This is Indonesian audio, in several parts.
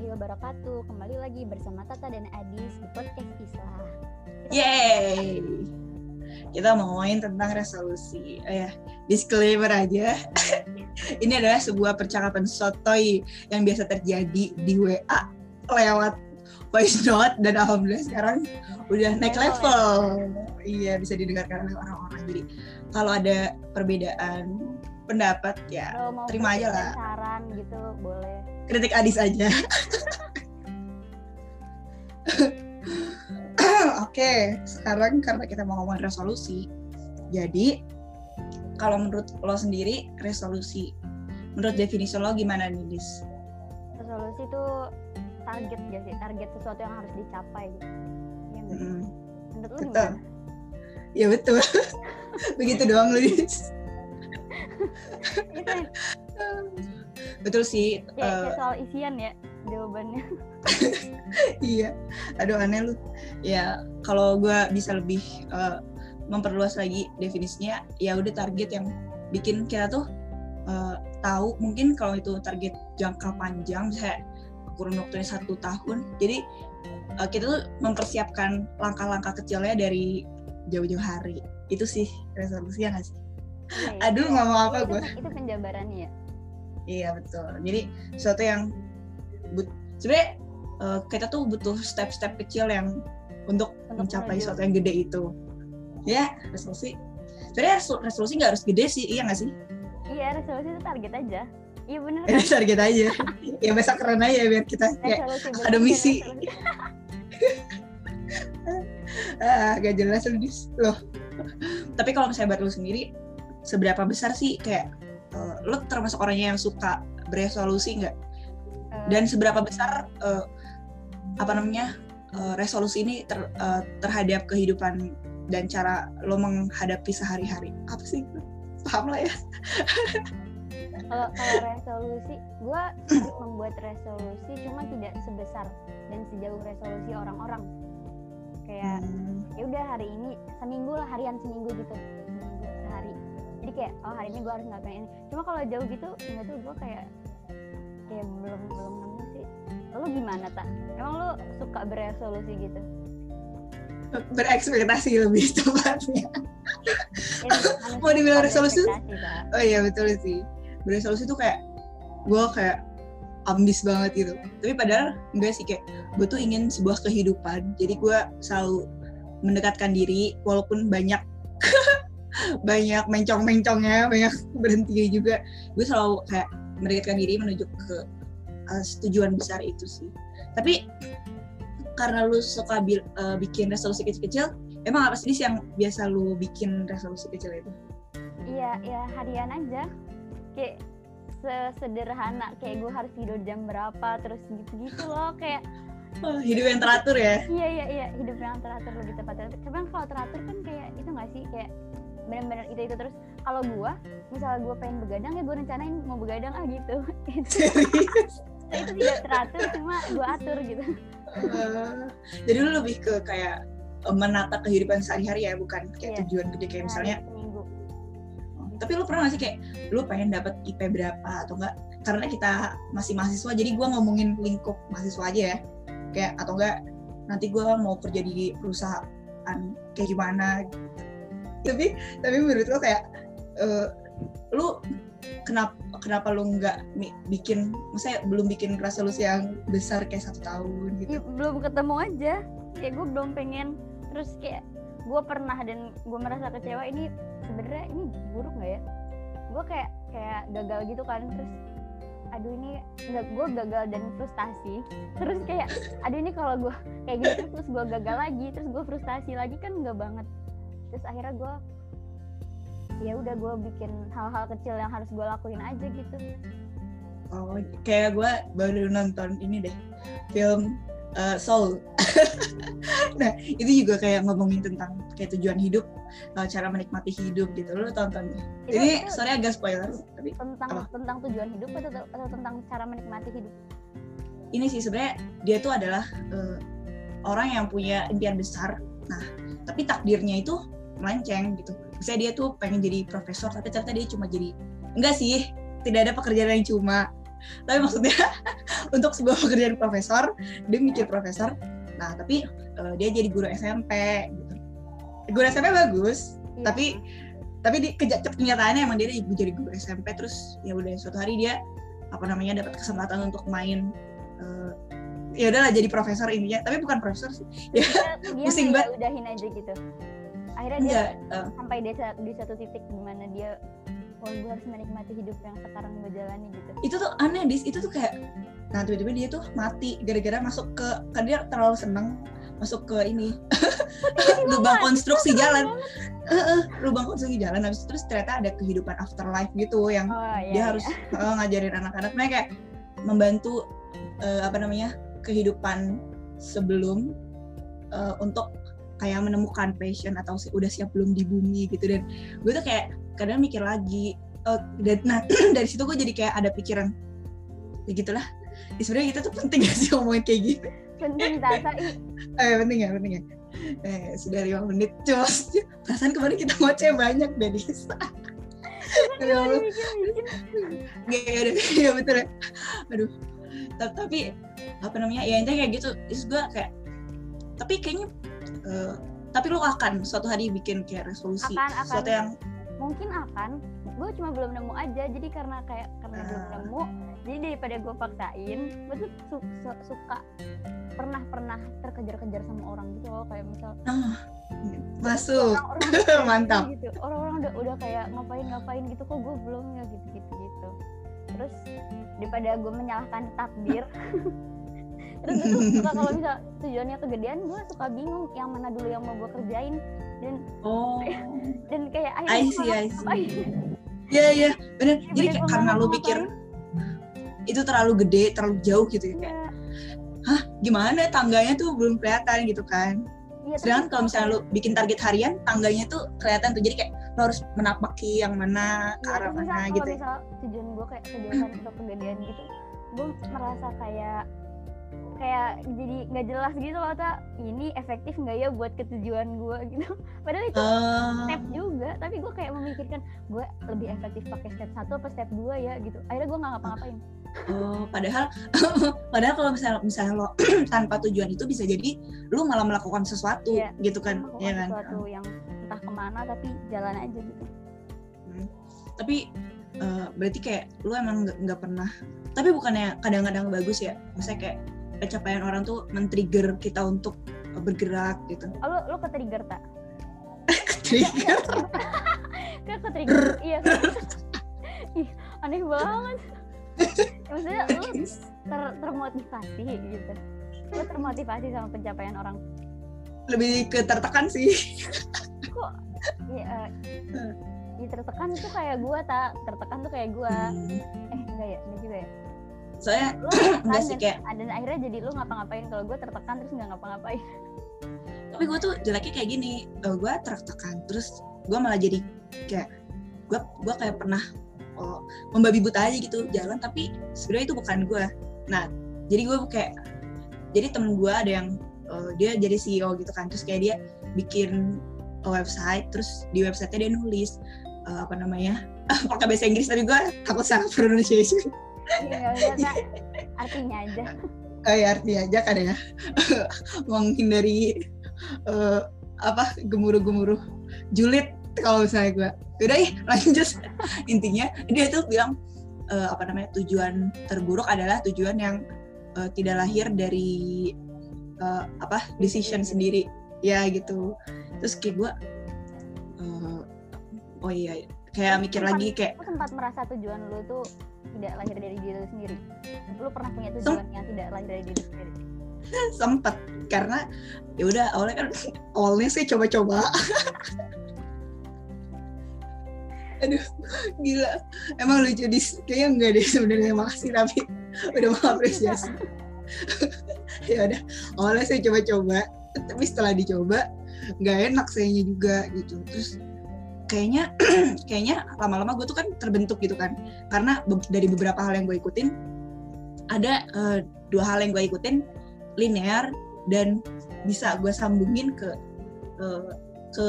warahmatullahi wabarakatuh. Kembali lagi bersama Tata dan Adis di podcast Islah. Yeay. Kita mau ngomongin tentang resolusi. Oh ya, disclaimer aja. Ini adalah sebuah percakapan sotoy yang biasa terjadi di WA lewat voice note dan alhamdulillah sekarang udah naik level. Iya, bisa didengarkan oleh orang-orang. Jadi kalau ada perbedaan pendapat ya Kalau mau terima aja lah. Saran gitu boleh. Kritik Adis aja. Oke, sekarang karena kita mau ngomongin resolusi, jadi kalau menurut lo sendiri resolusi, menurut definisi lo gimana nih, Dis? Resolusi itu target gak sih? Target sesuatu yang harus dicapai gitu. Iya nggak? Mm, Menurut betul. gimana? Ya betul. Begitu doang lo, Dis. Betul sih. kayak, kayak eh, soal isian ya jawabannya. iya. Aduh aneh lu. Ya kalau gue bisa lebih eh, memperluas lagi definisinya, ya udah target yang bikin kita tuh eh, tahu mungkin kalau itu target jangka panjang, misalnya kurun waktunya satu tahun. Jadi eh, kita tuh mempersiapkan langkah-langkah kecilnya dari jauh-jauh hari. Itu sih resolusi ya nggak sih? Iya, iya. Aduh ngomong apa gue? Itu penjabarannya ya. Iya betul. Jadi sesuatu yang but sebenarnya eh, kita tuh butuh step-step kecil yang untuk, Untuk mencapai menuju. sesuatu yang gede itu. Ya resolusi. Sebenarnya resol- resolusi nggak harus gede sih, iya nggak sih? Iya resolusi itu target aja. Iya bener Ini kan? target aja. ya besok keren aja biar kita Resolusi ada misi. resolusi. ah, gak jelas loh. Tapi kalau misalnya buat lu sendiri, seberapa besar sih kayak eh, lu termasuk orangnya yang suka beresolusi nggak? Eh, dan seberapa besar eh, apa namanya eh, resolusi ini ter- eh, terhadap kehidupan dan cara lo menghadapi sehari-hari? Apa sih? Paham lah ya. Kalau kalau resolusi gue membuat resolusi cuma tidak sebesar dan sejauh resolusi orang-orang. Kayak Hmm, ya udah hari ini seminggu lah harian seminggu gitu jadi kayak oh hari ini gue harus ngapain ini. Cuma kalau jauh gitu nggak tuh gue kayak kayak belum belum nemu sih. Lo gimana tak emang lo suka beresolusi gitu? Berekspektasi lebih tepatnya. Ya, manusia Mau dibilang resolusi? oh iya betul sih. Beresolusi tuh kayak gue kayak ambis banget gitu. Tapi padahal enggak sih kayak gue tuh ingin sebuah kehidupan. Jadi gue selalu mendekatkan diri walaupun banyak banyak mencong-mencongnya banyak berhenti juga. Gue selalu kayak mendekatkan diri menuju ke uh, tujuan besar itu sih. Tapi karena lu suka bil- uh, bikin resolusi kecil-kecil emang apa sih yang biasa lu bikin resolusi kecil itu? Iya, ya harian aja. Kayak sesederhana kayak gue harus tidur jam berapa terus gitu-gitu loh kayak Oh, hidup yang teratur ya? Iya iya iya hidup yang teratur lebih tepatnya. Tapi kan kalau teratur kan kayak itu nggak sih? Kayak benar-benar itu itu. Terus kalau gue misalnya gue pengen begadang ya gue rencanain mau begadang ah gitu. Itu, serius? Itu tidak teratur cuma gue atur gitu. Eh, jadi lu lebih ke kayak menata kehidupan sehari-hari ya bukan kayak Iya. tujuan gede kayak misalnya seminggu. Tapi lu pernah gak sih kayak lu pengen dapat IP berapa atau enggak karena kita masih mahasiswa jadi gua ngomongin lingkup mahasiswa aja ya. Kayak atau enggak nanti gua mau kerja di perusahaan kayak gimana tapi tapi menurut lo kayak eh, lu kenapa kenapa lu nggak bikin misalnya belum bikin resolusi yang besar kayak satu tahun gitu? Iya, belum ketemu aja. Kayak gue belum pengen terus kayak gue pernah dan gue merasa kecewa ini sebenarnya ini buruk nggak ya? Gue kayak kayak gagal gitu kan terus aduh ini nggak gue gagal dan frustasi. Terus kayak aduh ini kalau gue kayak gitu terus gue gagal lagi terus gue frustasi lagi kan nggak banget terus akhirnya gue ya udah gue bikin hal-hal kecil yang harus gue lakuin aja gitu Oh, kayak gue baru nonton ini deh, film uh, Soul. nah, itu juga kayak ngomongin tentang kayak tujuan hidup, uh, cara menikmati hidup gitu. Lo tonton. Itu- Ini sorry agak spoiler, tapi tentang apa? tentang tujuan hidup atau, atau tentang cara menikmati hidup ini sih sebenarnya dia tuh adalah uh, orang yang punya impian besar. Nah, tapi takdirnya itu melenceng gitu. Misalnya dia tuh pengen jadi profesor, tapi ternyata dia cuma jadi enggak sih, tidak ada pekerjaan yang cuma. Tapi maksudnya untuk sebuah pekerjaan profesor dia mikir profesor nah tapi uh, dia jadi guru SMP gitu. Guru SMP bagus Iya. tapi tapi di keja- kenyataannya emang dia jadi guru SMP terus ya udah suatu hari dia apa namanya dapat kesempatan untuk main uh, ya udahlah jadi profesor intinya tapi bukan profesor sih dia, dia pusing nggak udahin aja gitu akhirnya dia enggak uh, sampai di, sa- di satu titik di mana dia wah gue harus menikmati hidup yang sekarang gue jalani gitu. Itu tuh aneh dis. Itu tuh kayak nah tiba-tiba dia tuh mati gara-gara masuk ke kan dia terlalu seneng masuk ke ini lubang konstruksi jalan. Eh, eh, lubang konstruksi jalan. Habis itu terus ternyata ada kehidupan afterlife gitu yang oh iya dia iya. harus eh, ngajarin anak-anak. Mereka kayak membantu eh, apa namanya kehidupan sebelum eh, untuk kayak menemukan passion atau si- udah siap belum di bumi gitu. Dan gue tuh kayak kadang mikir lagi oh, dan nah dari situ gue jadi kayak ada pikiran ya gitulah. Ya, sebenarnya kita tuh penting gak sih ngomongin kayak gitu? Penting tata ih eh penting ya penting ya. Eh, sudah lima menit cos perasaan kemarin kita ngoceh banyak deh Dis. Ya Allah. mikir-mikir. Nggak, ya, ya betul ya. Aduh. Ta- tapi apa namanya ya intinya kayak gitu. Terus gue kayak tapi kayaknya eh, tapi lo akan suatu hari bikin kayak resolusi Akan, akan. sesuatu yang mungkin akan gue cuma belum nemu aja jadi karena kayak karena belum Ah. nemu jadi daripada gue paksain gue tuh su- su- suka pernah pernah terkejar-kejar sama orang gitu loh kayak misal ah, masuk orang-orang Mantap. gitu orang-orang udah udah kayak ngapain ngapain gitu kok gue belum ya gitu gitu gitu terus daripada gue menyalahkan takdir terus tuh suka kalau misal tujuannya kegedean gue suka bingung yang mana dulu yang mau gue kerjain dan oh dan kayak I akhirnya see, gua I see. ngapain. Iya iya. Daripada Jadi kayak karena lo ngapa-ngapain, pikir itu terlalu gede, terlalu jauh gitu ya kayak iya, gimana tangganya tuh belum kelihatan gitu kan. tapi Sedangkan kalau misalnya lo bikin target harian, tangganya tuh kelihatan tuh. Jadi kayak lo harus menapaki yang mana ke Iya, arah mana kalau gitu. misal tujuan gue kayak kejauhan atau kegedean gitu gue merasa kayak kayak jadi nggak jelas gitu loh tak ini efektif nggak ya buat ketujuan gue gitu. Padahal itu Eh, step juga tapi gue kayak memikirkan gue lebih efektif pakai step satu apa step dua ya gitu. Akhirnya gue nggak ngapa-ngapain. Oh, padahal padahal kalau misalnya misalnya lo tanpa tujuan itu bisa jadi lo malah melakukan sesuatu Iya, gitu kan, melakukan ya kan. sesuatu yang entah ke mana tapi jalan aja gitu. Tapi eh, berarti kayak lu emang nggak nggak pernah tapi bukannya kadang-kadang bagus ya? Maksudnya kayak pencapaian orang tuh men-trigger kita untuk bergerak gitu. Oh, lo lo ke trigger tak trigger kayak ke trigger iya. Ih aneh banget. Maksudnya lo ter termotivasi gitu. Lo termotivasi sama pencapaian orang. Lebih ke tertekan sih. Kok? Ya, eh, ya tertekan tuh kayak gua tak tertekan tuh kayak gua. Hmm, eh enggak ya? Enggak juga ya soalnya lo enggak sih dan, kayak dan akhirnya jadi lo ngapa-ngapain. Kalau gua tertekan terus nggak ngapa-ngapain. Tapi gue tuh jeleknya kayak gini. Gue tertekan terus gue malah jadi kayak gue gue kayak pernah oh, membabi buta aja gitu jalan. Tapi sebenarnya itu bukan gue nah jadi gue kayak jadi temen gue ada yang eh, dia jadi CEO gitu kan. Terus kayak dia bikin eh, website terus di websitenya dia nulis eh, apa namanya? Pakai bahasa Inggris tapi gue takut salah pronunciation Iya, artinya aja. Kayak arti aja kan ya menghindari eh, apa gemuruh-gemuruh julid kalau misalnya gue udah ih lanjut. Intinya dia tuh bilang eh, apa namanya tujuan terburuk adalah tujuan yang eh, tidak lahir dari eh, apa decision sendiri. Ya gitu. Terus kayak gue eh, oh iya kayak mikir lagi kayak sempat merasa tujuan lo tuh tidak lahir dari diri lo sendiri. Lo pernah punya tujuan yang tidak lahir dari diri sendiri? Sempet karena ya udah awalnya kan awalnya sih coba-coba. Aduh gila. Emang lucu di kayaknya enggak deh sebenarnya makasih tapi udah mengapresiasi. Ya udah awalnya saya coba-coba tapi setelah dicoba nggak enak sayanya juga gitu. Terus kayaknya kayaknya lama-lama gue tuh kan terbentuk gitu kan. Karena be- dari beberapa hal yang gue ikutin ada eh, dua hal yang gue ikutin linear dan bisa gue sambungin ke eh, ke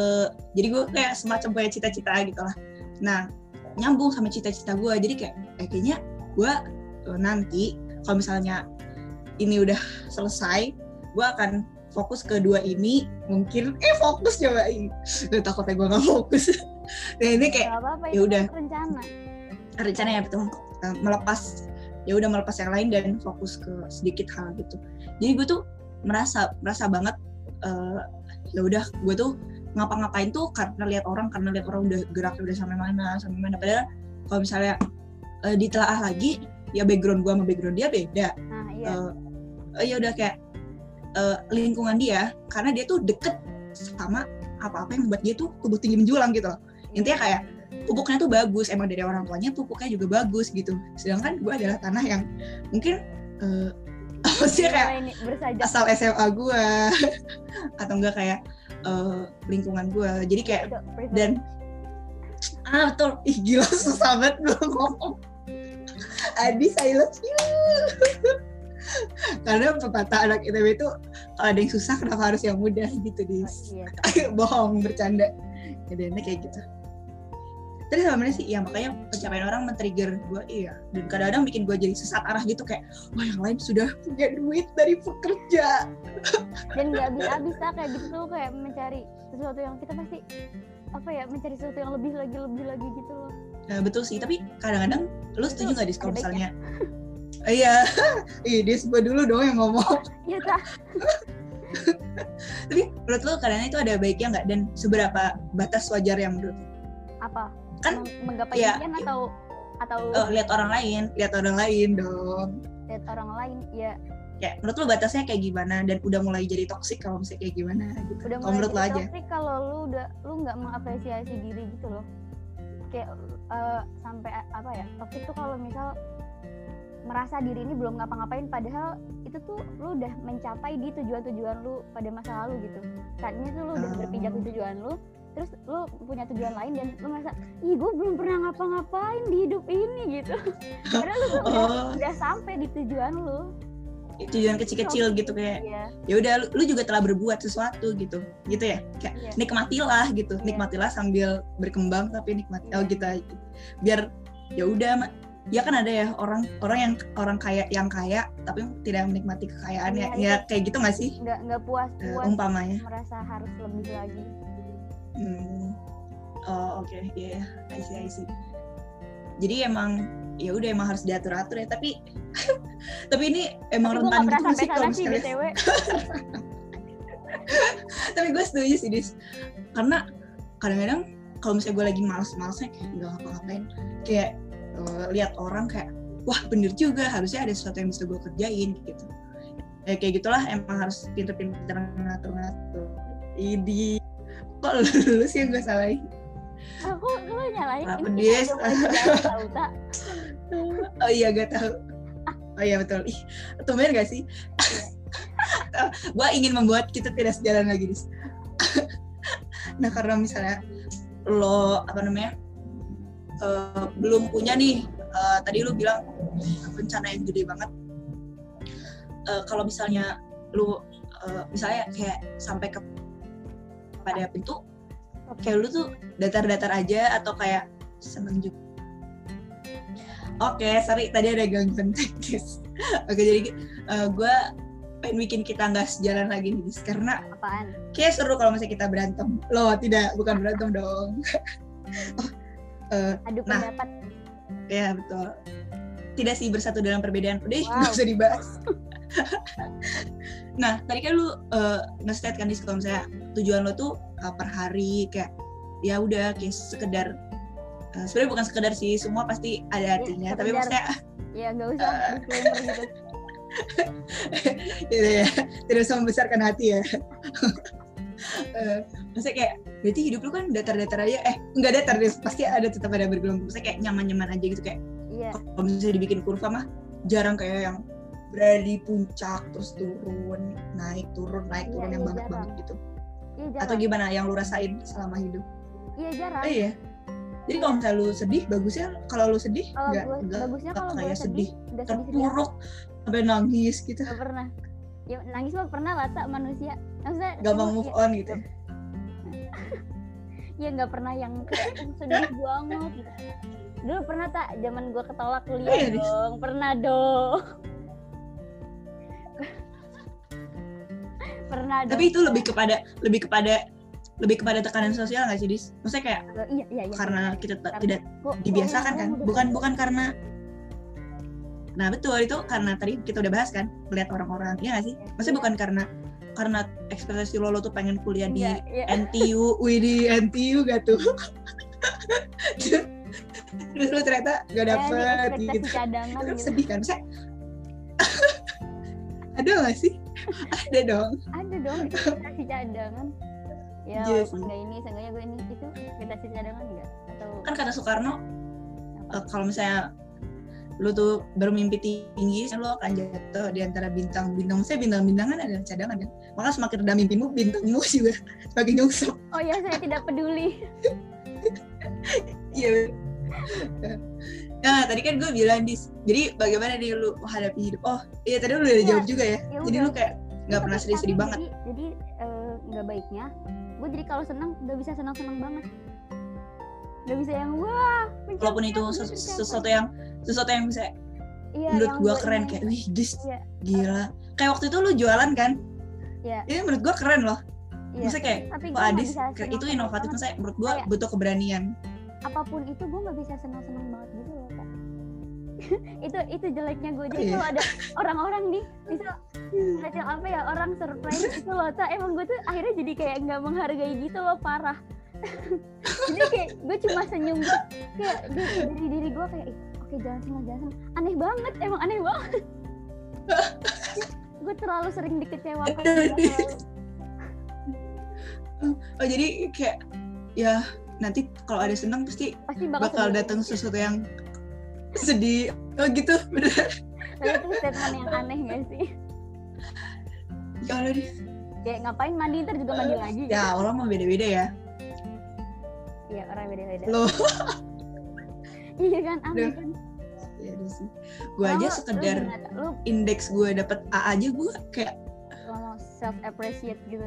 jadi gue kayak semacam kayak cita-cita gitu lah. Nah nyambung sama cita-cita gue jadi kayak eh, kayaknya gue uh, nanti kalau misalnya ini udah selesai gue akan fokus ke dua ini mungkin eh fokus coba gue takutnya gue nggak fokus. Nah ini kayak ya udah. rencana. Rencana ya betul. Uh, melepas ya udah melepas yang lain dan fokus ke sedikit hal gitu. Jadi gue tuh merasa merasa banget uh, ya udah gue tuh ngapa-ngapain tuh karena lihat orang karena lihat orang udah gerak udah sampai mana sampai mana. Padahal kalau misalnya uh, ditelaah lagi ya background gue sama background dia beda. Nah, iya. uh, uh, ya udah kayak uh, lingkungan dia karena dia tuh deket sama apa-apa yang membuat dia tuh tubuh tinggi menjulang gitu loh. Intinya kayak pupuknya tuh bagus emang dari orang tuanya pupuknya juga bagus gitu. Sedangkan gue adalah tanah yang mungkin uh, apa sih kayak asal SMA gue atau enggak kayak uh, lingkungan gue jadi kayak dan ah betul. Ih gila susah banget gue ngomong. Adi I love you karena pepatah anak ITB itu kalau ada yang susah kenapa harus yang mudah gitu dis? Oh, iya. bohong bercanda. Jadi kayak gitu. Tapi sebenarnya sih? Ya makanya pencapaian orang men-trigger gue iya. Dan kadang-kadang bikin gue jadi sesat arah gitu kayak wah yang lain sudah punya duit dari pekerja. Dan nggak habis-habis lah kayak gitu tuh kayak mencari sesuatu yang kita pasti apa ya mencari sesuatu yang lebih lagi lebih lagi gitu loh. Nah, betul sih. Tapi kadang-kadang lu setuju nggak di kalau misalnya iya. Iya dia gue dulu dong yang ngomong. Iya kak. Tapi menurut lo kadang itu ada baiknya nggak? Dan seberapa batas wajar yang menurut apa? Kan menggapai ya, impian atau atau oh, lihat orang lain. Lihat orang lain dong. Lihat orang lain ya ya menurut lu batasnya kayak gimana? Dan udah mulai jadi toksik kalau misalnya kayak gimana gitu? Udah kalau menurut lo aja. toksik kalau lu udah lu nggak mengapresiasi diri gitu loh. Kayak uh, sampai apa ya? Toksik tuh kalau misal merasa diri ini belum ngapa-ngapain padahal itu tuh lu udah mencapai di tujuan-tujuan lu pada masa lalu gitu saatnya tuh lu udah berpijak di tujuan lu terus lu punya tujuan lain dan lu merasa ih gue belum pernah ngapa-ngapain di hidup ini gitu karena lu tuh udah, oh. udah sampai di tujuan lu tujuan kecil-kecil gitu kayak iya. ya udah lu, lu juga telah berbuat sesuatu gitu gitu ya kayak iya. nikmatilah gitu iya. nikmatilah sambil berkembang tapi nikmati iya. oh gitu biar ya udah ya kan ada ya orang orang yang orang kaya yang kaya tapi tidak menikmati kekayaan ya, ya, kayak gitu nggak sih nggak nggak puas puas uh, umpamanya merasa harus lebih lagi Hmm. Oh oke, okay. ya, yeah, I see, I see. Jadi emang ya udah emang harus diatur atur ya. Tapi tapi ini emang tapi rentan gitu sih kalau misalnya. tapi gue setuju sih dis, karena kadang-kadang kalau misalnya gue lagi males-malesnya kayak nggak ngapa-ngapain, kayak uh, lihat orang kayak wah bener juga harusnya ada sesuatu yang bisa gue kerjain gitu. Ya, kayak gitulah emang harus pinter-pinter ngatur-ngatur. Ini kok lu sih yang gue salahin? Aku lu nyalain apa dia oh iya gak tahu. Oh iya betul. Ih tumben gak sih? Gue ingin membuat kita tidak sejalan lagi dis. Nah karena misalnya lo apa namanya uh, belum punya nih. Uh, tadi lu bilang rencana yang gede banget. Uh, kalau misalnya lu uh, misalnya kayak sampai ke pada pintu kayak lu tuh datar-datar aja atau kayak seneng juga? Oke okay, sorry tadi ada gangguan teknis. Oke okay, jadi uh, gue pengen bikin kita nggak sejalan lagi nih karena apaan? kayak seru kalau misalnya kita berantem. Loh tidak bukan berantem dong. Oh, uh, adu nah, pendapat. ya betul. Tidak sih bersatu dalam perbedaan. Udah wow. nggak usah dibahas. Nah tadi kan lu uh, nge-state kan di kalau misalnya tujuan lo tuh uh, per hari kayak ya udah kayak sekedar uh, sebenarnya bukan sekedar sih semua pasti ada iya, artinya. Ya, tapi maksudnya ya nggak usah. Uh, gitu tidak ya tidak usah membesarkan hati ya uh, maksudnya kayak berarti hidup lu kan datar-datar aja. Eh nggak datar deh pasti ada tetap ada bergelombang. Maksudnya kayak nyaman-nyaman aja gitu kayak yeah. kalau misalnya dibikin kurva mah jarang kayak yang berada di puncak terus turun naik turun naik iya, turun yeah, yang yeah, banget jarang. banget gitu. Iya, atau gimana yang lu rasain selama hidup? Iya jarang. Oh, iya. Jadi kalau misalnya lu sedih bagusnya kalau lu sedih nggak bagusnya kalau kayak sedih, sedih. terpuruk sampai nangis gitu. Gak pernah. Ya nangis mah pernah lah tak manusia maksudnya gampang move ya, on gitu ya nggak pernah yang sedih banget gitu dulu pernah tak zaman gue ketolak Oh, iya, kuliah Dis. dong pernah dong pernah dong Tapi itu lebih kepada lebih kepada lebih kepada tekanan sosial nggak sih, Dis? Maksudnya kayak iya iya iya karena kita Karena- tidak Kok- dibiasakan kan, bukan bukan karena Nah, betul itu karena tadi kita udah bahas kan, melihat orang-orang. Iya nggak sih? Maksudnya Iya. bukan karena karena ekspektasi lo, lo tuh pengen kuliah di Iya, iya. NTU, wih di NTU gak tuh? Terus lo ternyata gak di dapet ekspektasi gitu. cadangan gitu sedih kan? Saya ada gak sih? Ada dong. ada dong ekspektasi cadangan ya Iya walaupun sih. nggak ini seenggaknya gue ini itu ekspektasi cadangan enggak atau Kan kata Soekarno, apa? eh, kalau misalnya lu tuh bermimpi tinggi, lo akan jatuh di antara bintang-bintang. Saya bintang-bintangan ada cadangan kan. Maka semakin rendah mimpimu, bintangmu juga semakin nyungsep. oh ya saya tidak peduli Iya. Nah, tadi kan gue bilang dis. Jadi bagaimana nih lu menghadapi hidup? Oh, iya tadi lu udah Iya, jawab juga ya. ya Jadi udah. lu kayak nggak pernah sedih-sedih banget. jadi jadi eh, nggak baiknya gue jadi kalau senang udah bisa senang senang banget udah bisa yang wah Walaupun itu gue ses- pencapaian. sesuatu yang sesuatu yang bisa iya, menurut gue gua keren kayak wih dis Iya. gila. Kayak waktu itu lu jualan kan? Iya. Ini menurut gue keren loh. iya. Maksudnya kayak tapi nggak Adis bisa itu inovatif saya menurut gue Kayak- butuh keberanian. apa pun itu gue nggak bisa senang senang banget gitu loh kak itu itu jeleknya gue jadi Iya. kalau ada orang-orang nih bisa ngajak apa ya orang surprise gitu loh tak emang gue tuh akhirnya jadi kayak nggak menghargai gitu loh parah jadi kayak gue cuma senyum gitu kayak di- dari diri gue kayak "Ih, oke jangan senang jangan senang aneh banget emang aneh banget gue terlalu sering dikecewakan gua terlalu- Oh jadi kayak ya nanti kalau ada senang pasti pasti bakal, bakal datang sesuatu yang sedih. Oh gitu, bener. Tapi itu statement yang aneh gak sih Ya Allah Dis. kayak ngapain mandi ntar juga mandi lagi Ya orang mah beda-beda ya. Iya orang beda-beda. Lo Iya kan aneh Aduh. kan. ya udah sih. Gue aja sekedar Lu, lu indeks gue dapet A aja gue kayak ngomong self appreciate gitu.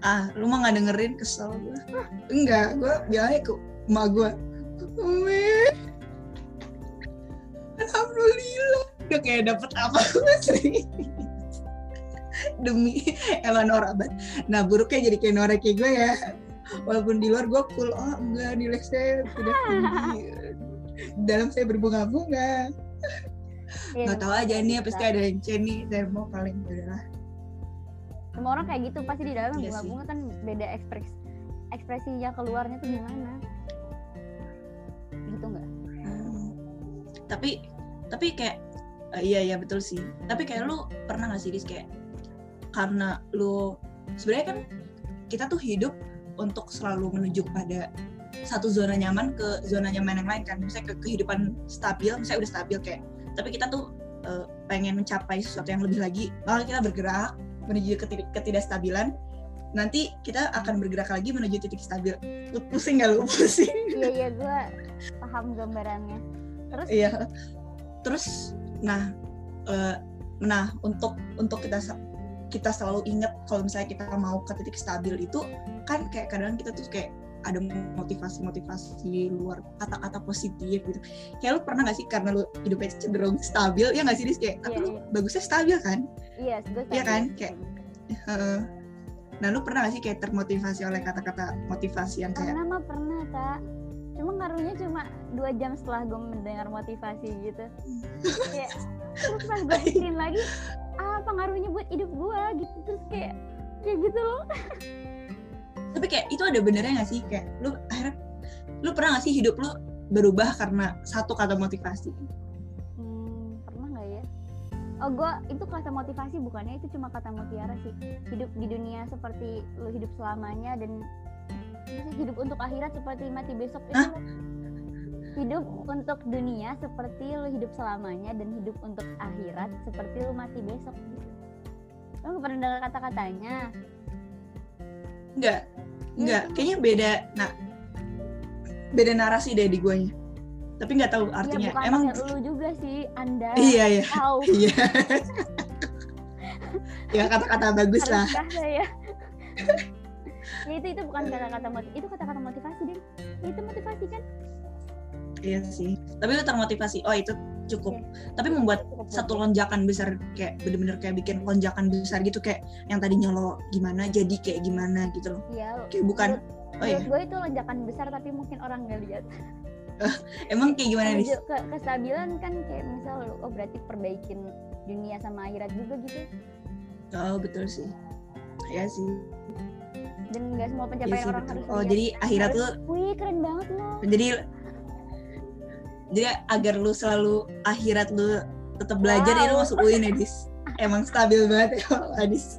ah lu mah nggak dengerin kesel gue. Enggak, gue bilangnya ke emak gue. Umi, alhamdulillah udah kayak dapet apa sih demi norak banget nah buruknya jadi kayak norak kayak gue ya walaupun di luar gue cool oh enggak nilai saya tidak tinggi dalam saya berbunga-bunga. Iya, nggak tahu aja nih pasti ada yang ceni saya mau paling udahlah. Semua orang kayak gitu pasti di dalamnya Iya bunga-bunga kan beda ekspres ekspresinya keluarnya tuh gimana. Gitu nggak? Hmm. tapi tapi kayak eh, iya iya betul sih. Tapi kayak lu pernah gak sih Dis kayak karena lu sebenarnya kan kita tuh hidup untuk selalu menuju pada satu zona nyaman ke zona nyaman yang lain kan. Misalnya ke kehidupan stabil misalnya udah stabil kayak tapi kita tuh eh, pengen mencapai sesuatu yang lebih lagi. Maka kita bergerak menuju ketid- ketidakstabilan. Nanti kita akan bergerak lagi menuju titik stabil. Lu pusing gak lu? Pusing. Iya iya gue paham gambarannya. Terus? Iya. Terus, nah, eh, nah untuk untuk kita kita selalu ingat kalau misalnya kita mau ke titik stabil itu kan kayak kadang kita tuh kayak ada motivasi-motivasi luar kata-kata positif gitu. Kayak lu pernah gak sih karena lu hidupnya cenderung stabil ya gak sih Dis kayak tapi Iya, lu bagusnya stabil kan? iya gue Iya kan? Kayak- Heeh. Nah lu pernah gak sih kayak termotivasi oleh kata-kata motivasi yang kayak pernah mah pernah tak cuma ngaruhnya cuma dua jam setelah gue mendengar motivasi gitu kayak terus pas gue pikirin lagi apa pengaruhnya buat hidup gue gitu terus kayak kayak gitu loh tapi kayak itu ada benernya gak sih? Kayak lu akhirnya lu pernah gak sih hidup lu berubah karena satu kata motivasi? Hmm, pernah nggak ya? Oh gue itu kata motivasi bukannya itu cuma kata mutiara sih. Hidup di dunia seperti lu hidup selamanya dan hidup untuk akhirat seperti mati besok itu Hah? hidup untuk dunia seperti lu hidup selamanya dan hidup untuk akhirat seperti lu mati besok. Lu pernah dengar kata-katanya? Enggak enggak itu- kayaknya beda nah beda narasi deh di guanya. Tapi nggak tahu ya artinya. bukan emang lu juga sih anda iya iya. tahu. Iya. Ya kata-kata bagus lah. Saya ya. Itu itu bukan kata-kata motivasi itu kata-kata motivasi deh Ya, itu motivasi kan? Iya sih. Tapi lu termotivasi. Oh itu cukup Iya. tapi membuat Cukup satu lonjakan besar kayak bener-bener kayak bikin lonjakan besar gitu kayak yang tadinya lo gimana jadi kayak gimana gitu loh. Iya, kayak bukan menurut, oh iya gue itu lonjakan besar tapi mungkin orang nggak lihat. emang kayak gimana nih ke kestabilan kan kayak misal lu oh berarti perbaikin dunia sama akhirat juga gitu. oh betul sih ya sih Dan nggak semua pencapaian sih orang betul harus oh jadi akhirat lu Wih keren banget lo. jadi jadi agar lu selalu akhirat lu tetap belajar ya lu Wow. masuk UIN ya Dis. Emang stabil banget ya Adis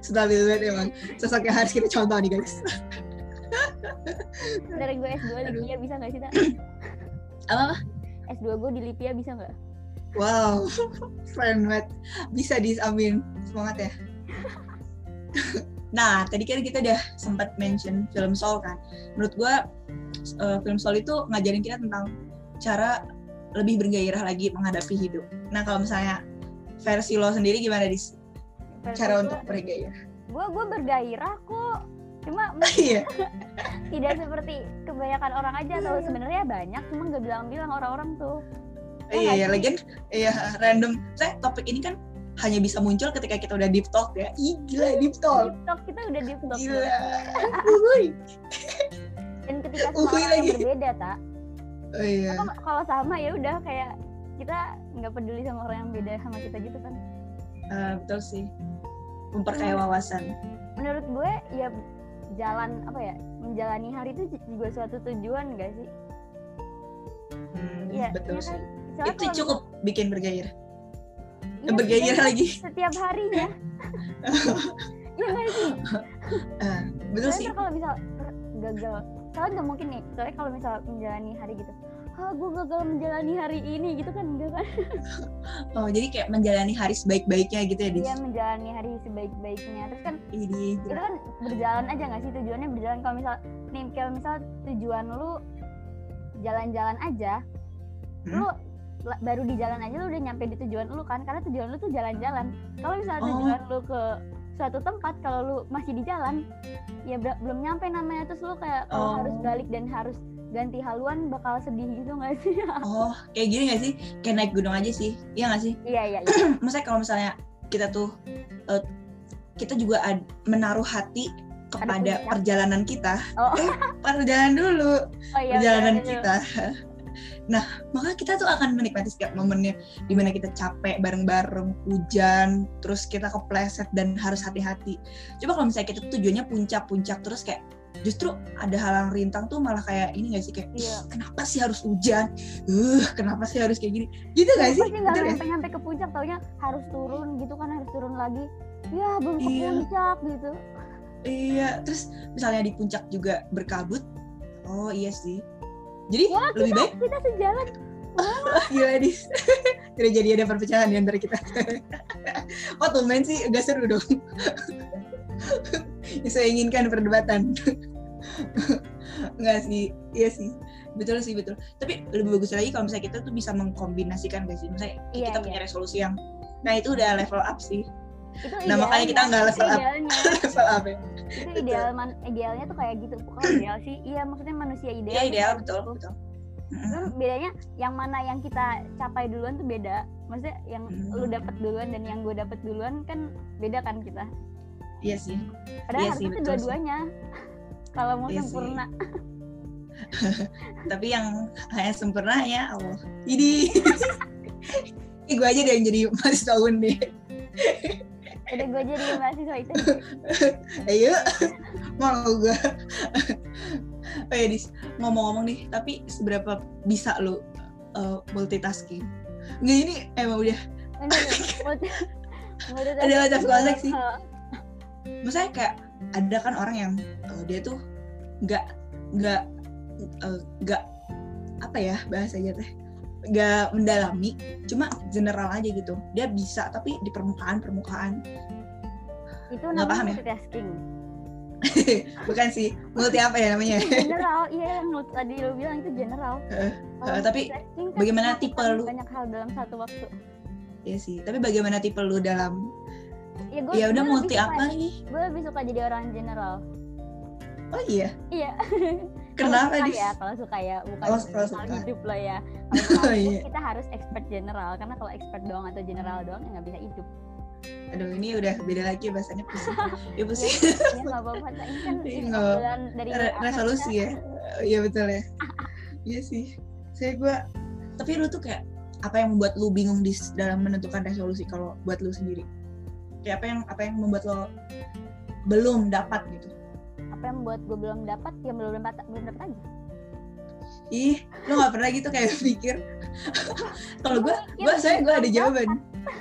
stabil banget emang. Sosok yang harus kita contoh nih guys. Dari gue S2 Lipia bisa nggak sih tak? apa S2 gue di Lipia bisa nggak? wow friend banget. Bisa Dis. Amin. Semangat ya. Nah tadi kan kita udah sempat mention film Soul kan. Menurut gua eh, film Soul itu ngajarin kita tentang cara lebih bergairah lagi menghadapi hidup. Nah kalau misalnya versi lo sendiri gimana Dis? Cara untuk bergairah. Gue gue bergairah kok. Cuma iya. tidak seperti kebanyakan orang aja tahu sebenarnya banyak cuma nggak bilang-bilang orang-orang tuh. Iya iya lagian iya random. Saya topik ini kan hanya bisa muncul ketika kita udah deep talk ya. Ih, gila deep talk. deep talk kita udah deep talk gila. Dan ketika semua orang lagi. berbeda tak oh iya. Kalau- kalau sama ya udah kayak kita nggak peduli sama orang yang beda sama kita gitu kan. Eh, betul sih. Memperkaya wawasan. menurut gue ya jalan apa ya menjalani hari itu juga suatu tujuan gak sih? Hmm, Iya, betul iya kan? sih. Soalnya itu cukup bikin bergairah. Iya, bergairah setiap- lagi. setiap harinya. Iya nggak sih? Eh, betul Soalnya sih. kalau misal gagal soalnya nggak mungkin nih soalnya kalau misal menjalani hari gitu ah gue gagal menjalani hari ini gitu kan enggak kan? Oh jadi kayak menjalani hari sebaik-baiknya gitu ya Dis? Dia menjalani hari sebaik-baiknya. Terus kan ini itu kan berjalan aja nggak sih? Tujuannya berjalan. Kalau misal nih kalau misal tujuan lu jalan-jalan aja Hmm? lu baru di jalan aja lu udah nyampe di tujuan lu kan? Karena tujuan lu tuh jalan-jalan. Kalau misalnya Oh. tujuan lu ke suatu tempat kalau lu masih di jalan ya belum nyampe namanya. Terus lu kayak kalau Oh. harus balik dan harus ganti haluan bakal sedih gitu nggak sih? Oh kayak gini gak sih? Kayak naik gunung aja sih. Iya gak sih? Iya iya iya. Maksudnya kalau misalnya kita tuh eh, kita juga ad- menaruh hati kepada perjalanan kita. Oh. eh perjalanan dulu. Oh iya perjalanan bener, bener. kita nah maka kita tuh akan menikmati setiap momennya di mana kita capek bareng-bareng hujan terus kita kepleset dan harus hati-hati. Coba kalau misalnya kita tujuannya puncak-puncak terus kayak justru ada halang rintang tuh malah kayak ini gak sih? Kayak Iya. "Ih, kenapa sih harus hujan? Uh kenapa sih harus kayak gini? Gitu gak sih? Nggak nyampe nyampe ke puncak? Taunya harus turun gitu kan harus turun lagi. Ya belum ke Iya. puncak gitu. Iya, terus misalnya di puncak juga berkabut. Oh iya sih. Jadi Wah, lebih baik kita sejalan gila dis. Tidak jadi ada perpecahan di antara kita. oh tumben sih agak seru dong. Yang saya inginkan perdebatan. Enggak sih, iya sih. Betul sih betul. Tapi lebih bagus lagi kalau misalnya kita tuh bisa mengkombinasikan gak sih? Misalnya Iya, kita iya. punya resolusi yang Nah itu udah level up sih. itu Nah, makanya kita nggak level up. level up ya. Itu ideal man, idealnya tuh kayak gitu. Bukan ideal sih. Iya maksudnya manusia ideal Iya tuh ideal. Betul gitu. betul. Cuman bedanya yang mana yang kita capai duluan tuh beda. Maksudnya yang Hmm. lu dapat duluan dan yang gue dapat duluan kan beda kan kita? Iya sih. padahal Iya sih, harusnya tuh betul sih. dua-duanya kalau mau Iya sempurna. Tapi yang hanya sempurna ya Allah. Ini. Gue aja deh yang jadi mas tahun nih udah gue jadi mahasiswa itu ayo mau gue oh ya dis. Ngomong-ngomong nih tapi seberapa bisa lu uh, multitasking? Nggak ini emang udah. Ada macam konteks sih. maksudnya kayak ada kan orang yang uh, dia tuh nggak nggak uh, nggak apa ya bahasanya teh nggak mendalami cuma general aja gitu. Dia bisa tapi di permukaan permukaan. Itu Nggak namanya paham ya? multitasking. Bukan sih multi apa ya namanya? General iya yang lu tadi lu bilang itu general. Kalau eh, tapi kan bagaimana tipe lu? banyak hal dalam satu waktu. Ya sih tapi bagaimana tipe lu dalam ya gue ya udah multi apa nih? Gue lebih suka jadi orang general. Oh iya? Iya Kenapa suka dis? ya kalau suka ya bukan Oh, kalau soal suka. hidup loh ya kalau iya. kita harus expert general karena kalau expert doang atau general doang ya nggak bisa hidup Aduh ini udah beda lagi bahasanya pusing. Ya pusing. ya nggak apa-apa ini kan Iya, dari Re- resolusi ya. Iya betul ya. Iya sih. Saya gue. Tapi lu tuh kayak apa yang membuat lu bingung di dalam menentukan resolusi kalau buat lu sendiri? Kayak apa yang apa yang membuat lo belum dapat gitu? Apa yang buat gue belum dapat ya belum dapat belum dapat aja Ih, lu gak pernah gitu kayak pikir. kalau gue, gue saya gue ada jawaban.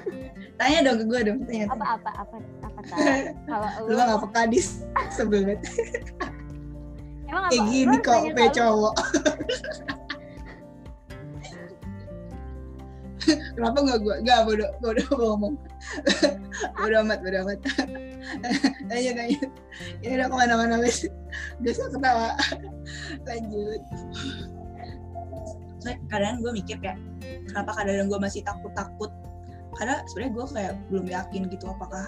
Tanya dong ke gue dong, tanya. apa apa apa apa tak kalau Lu mah gak peka dis sebel banget. emang Kayak apa? gini kok, selalu, cowok. Kenapa gak gue? Gak, bodoh, bodoh ngomong. bodoh amat, bodoh amat. tanya, tanya. Ini udah ke mana-mana, wes. Biasa ketawa. Lanjut. Soalnya kadang gue mikir kayak, kenapa kadang gue masih takut-takut? Karena sebenarnya gue kayak belum yakin gitu apakah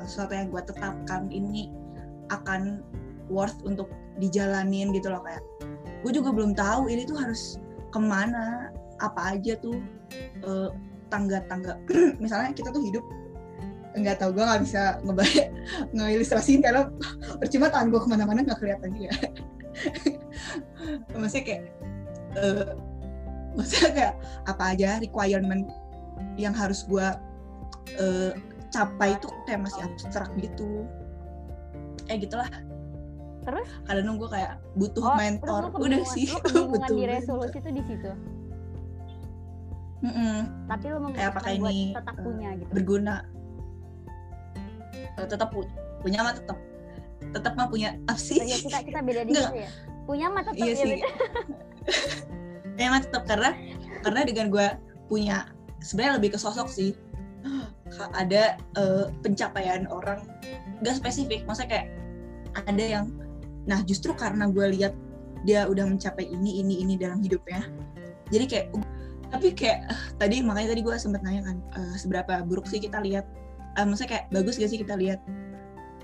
uh, sesuatu yang gue tetapkan ini akan worth untuk dijalanin gitu loh kayak gue juga belum tahu ini tuh harus ke mana apa aja tuh eh, tangga-tangga. Misalnya kita tuh hidup nggak tahu gue nggak bisa ngebayang ngeilustrasiin karena percuma tangan gue ke mana-mana nggak kelihatan juga. Maksudnya kayak eh, maksudnya kayak apa aja requirement yang harus gue eh, capai itu kayak masih abstrak gitu. Eh gitulah. Terus? Kadang nunggu kayak butuh oh, mentor. udah sih butuh di resolusi tuh di situ Mm-mm. tapi lu Kayak apakah memutuskan buat ini, tetap eh, punya gitu. berguna. Eh, tetap pu- punya mah tetap tetap mah punya. Apa sih? Oh, iya, kita kita beda di Enggak. situ ya. Punya mah tetap iya ya sih. Beda. ya mah tetap karena karena dengan gue punya sebenarnya lebih ke sosok sih. Ada eh, pencapaian orang gak spesifik. Maksudnya kayak ada yang nah justru karena gue lihat dia udah mencapai ini ini ini dalam hidupnya jadi kayak tapi kayak eh, tadi makanya tadi gue sempet nanya kan eh, seberapa buruk sih kita lihat eh, maksudnya kayak bagus gak sih kita lihat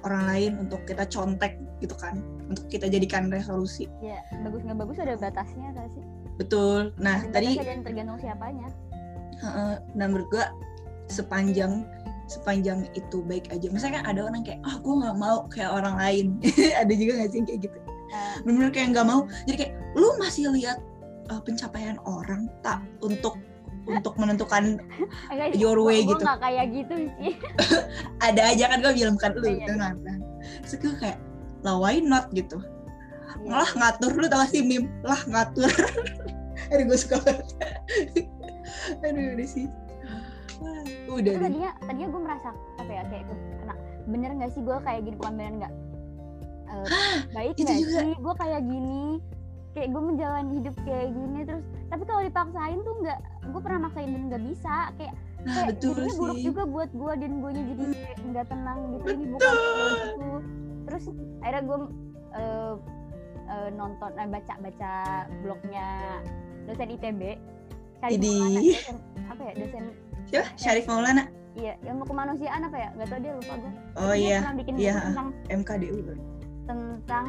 orang lain untuk kita contek gitu kan untuk kita jadikan resolusi? Ya bagus nggak bagus ada batasnya gak sih? Betul. Nah Ada tadi dan tergantung siapanya. Heeh, dan menurut gue sepanjang sepanjang itu baik aja. Misalnya kan ada orang kayak ah gue nggak mau kayak orang lain. Ada juga nggak sih kayak gitu? Eh, benar-benar kayak nggak mau. Jadi kayak lu masih lihat uh, pencapaian orang tak untuk untuk menentukan Your way gua gitu. nggak kayak gitu sih. Ada aja kan gue bilang kan lu Iya, gitu kan terus gue kayak lah why not? gitu. Iya. lah ngatur lu tau gak sih meme lah ngatur. Aduh gue suka banget. Aduh udah sih. Wah, udah Itu deh. tadinya tadinya gue merasa apa ya kayak ke- kena bener nggak sih gue kayak gini bukan bener nggak Eh, baik itu juga. sih? Gue kayak gini kayak gue menjalani hidup kayak gini terus tapi kalau dipaksain tuh nggak gue pernah maksain dan nggak bisa kayak nah kayak betul jadinya buruk sih juga buat gue dan gue jadi kayak nggak tenang gitu ini bukan gitu. Terus akhirnya gue eh, eh, nonton eh, baca baca blognya dosen ITB Syarif Idih. Maulana, dosen apa ya dosen siapa? Syarif Maulana? Iya ilmu kemanusiaan apa ya nggak tau dia lupa gue oh iya. pernah bikin iya. tentang MKDU tentang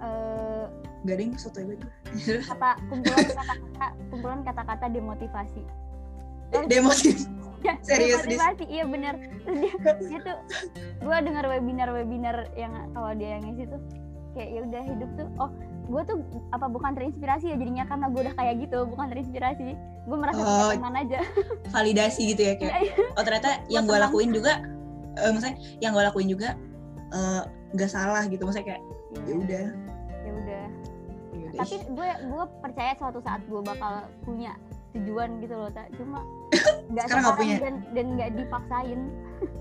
eh, gak ada yang soto banget. Kata kumpulan kata-kata kumpulan kata-kata demotivasi? Terus- demotif Ya, Serius, demotivasi iya terus dia, dia tuh gue dengar webinar webinar yang kalau dia yang ngisi tuh kayak ya udah hidup tuh. Oh gue tuh apa bukan terinspirasi ya jadinya karena gue udah kayak gitu bukan terinspirasi. Gue merasa Oh. teman aja. validasi gitu ya kayak. Iya, oh ternyata yang gue lakuin juga eh, maksudnya yang gue lakuin juga eh, nggak salah gitu. Maksudnya kayak ya iya, ya ya udah. Tapi gue gue percaya suatu saat gue bakal punya tujuan gitu loh tak cuma nggak Sekarang sekarang punya? dan dan nggak dipaksain.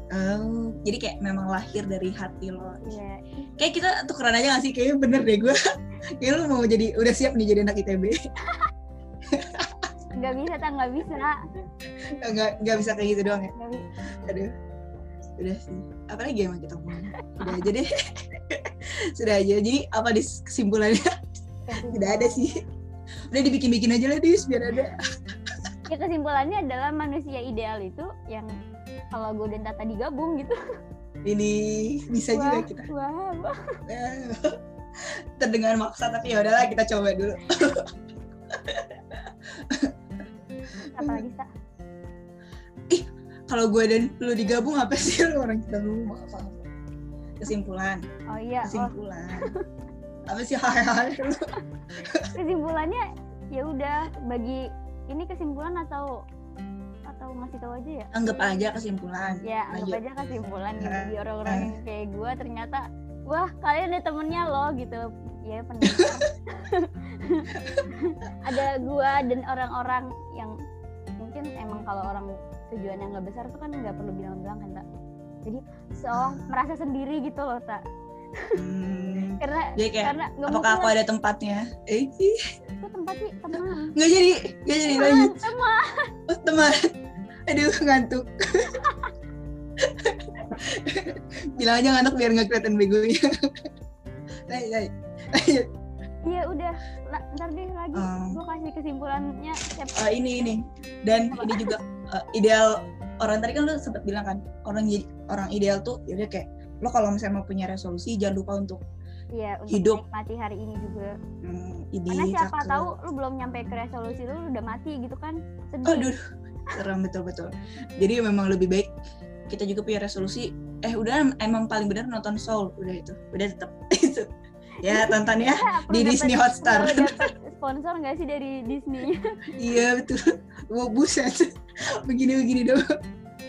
Oh, jadi kayak memang lahir dari hati lo. Iya. kayak kita tukeran aja gak sih? Kayaknya bener deh gue. Kayak lu mau jadi udah siap nih jadi anak ITB nggak bisa tak nggak bisa. Nggak nggak bisa kayak gitu doang ya? Aduh. Udah sih. Apalagi emang kita ngomong udah aja deh. Sudah aja. Jadi apa di kesimpulannya tidak ada sih. Udah dibikin-bikin aja lah dis biar ada. Ya kesimpulannya adalah manusia ideal itu yang kalau gue dan Tata digabung gitu. Ini bisa juga wah, kita. wah, wah. Terdengar maksa tapi ya udahlah kita coba dulu. Apalagi sa? Kalau gue dan lu digabung apa sih? Lu orang kita maaf maaf. kesimpulan. Oh iya oh, kesimpulan apa sih hal-hal kesimpulannya ya udah bagi ini kesimpulan atau atau ngasih tahu aja ya? Anggap aja kesimpulan. Ya anggap Lanjut. aja kesimpulan nih Nah, bagi orang-orang nah. yang kayak gue ternyata wah kalian ada temennya loh gitu. Ya pendengar ada gue dan orang-orang yang mungkin emang kalau orang tujuannya nggak besar tuh kan nggak perlu bilang-bilang kan tak jadi seolah merasa sendiri gitu loh tak Hmm, karena jadi kayak karena apakah aku ada tempatnya? Eh itu tempat sih teman. Nggak jadi nggak jadi teman lanjut. teman. Oh, teman. Aduh ngantuk. Bilang aja ngantuk biar nggak kelihatan begonya. Lanjut lanjut. Lanjut. Iya udah. La- ntar deh lagi. Hmm. gue kasih kesimpulannya siapa Eh, ini ini. dan ini juga eh, ideal orang tadi kan lu sempat bilang kan orang orang ideal tuh ya udah kayak lo kalau misalnya mau punya resolusi jangan lupa untuk Iya, untuk Hidup. menikmati hari ini juga. hmm, ini Karena siapa cakep. tahu lu belum nyampe ke resolusi lu, lu udah mati gitu kan. Sedih. aduh serem betul betul jadi memang lebih baik kita juga punya resolusi eh udah emang paling benar nonton Soul udah itu udah tetap itu ya tonton ya di dapet- Disney Hotstar. sponsor nggak sih dari Disney? iya betul mau buset begini begini doang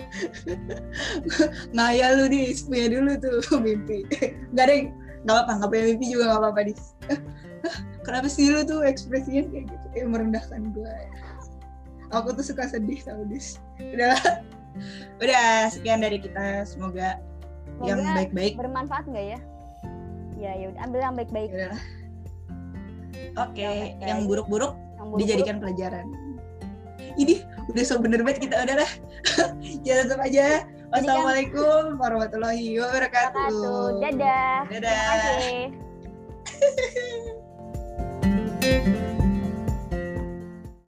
ngayal lu nih punya dulu tuh mimpi. Nggak ada yang nggak apa nggak punya mimpi juga nggak apa-apa dis. Kenapa sih lu tuh ekspresinya kayak gitu? Kayak merendahkan gue aku tuh suka sedih tau dis. Udahlah udah sekian dari kita. Semoga yang Semoga baik-baik. bermanfaat nggak ya? Ya ya udah ambil yang baik-baik. udahlah. Oke Yang yang buruk-buruk Yang buruk-buruk. dijadikan pelajaran ini udah so bener banget kita udah lah. Ya, Jalan sama aja. Kan Wassalamualaikum warahmatullahi wabarakatuh. Dadah. Dadah. Terima kasih.